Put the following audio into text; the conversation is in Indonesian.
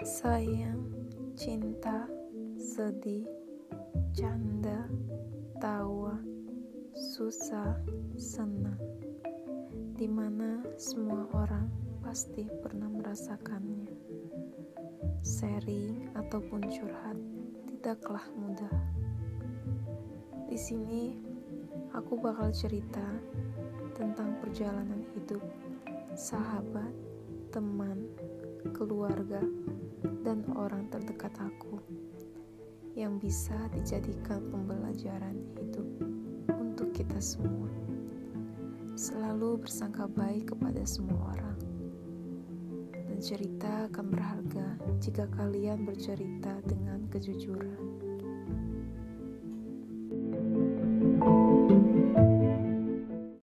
sayang, cinta, sedih, canda, tawa, susah, senang, di mana semua orang pasti pernah merasakannya. Sharing ataupun curhat tidaklah mudah. Di sini aku bakal cerita tentang perjalanan hidup, sahabat, teman, keluarga, dan orang terdekat aku yang bisa dijadikan pembelajaran hidup untuk kita semua. Selalu bersangka baik kepada semua orang. Dan cerita akan berharga jika kalian bercerita dengan kejujuran.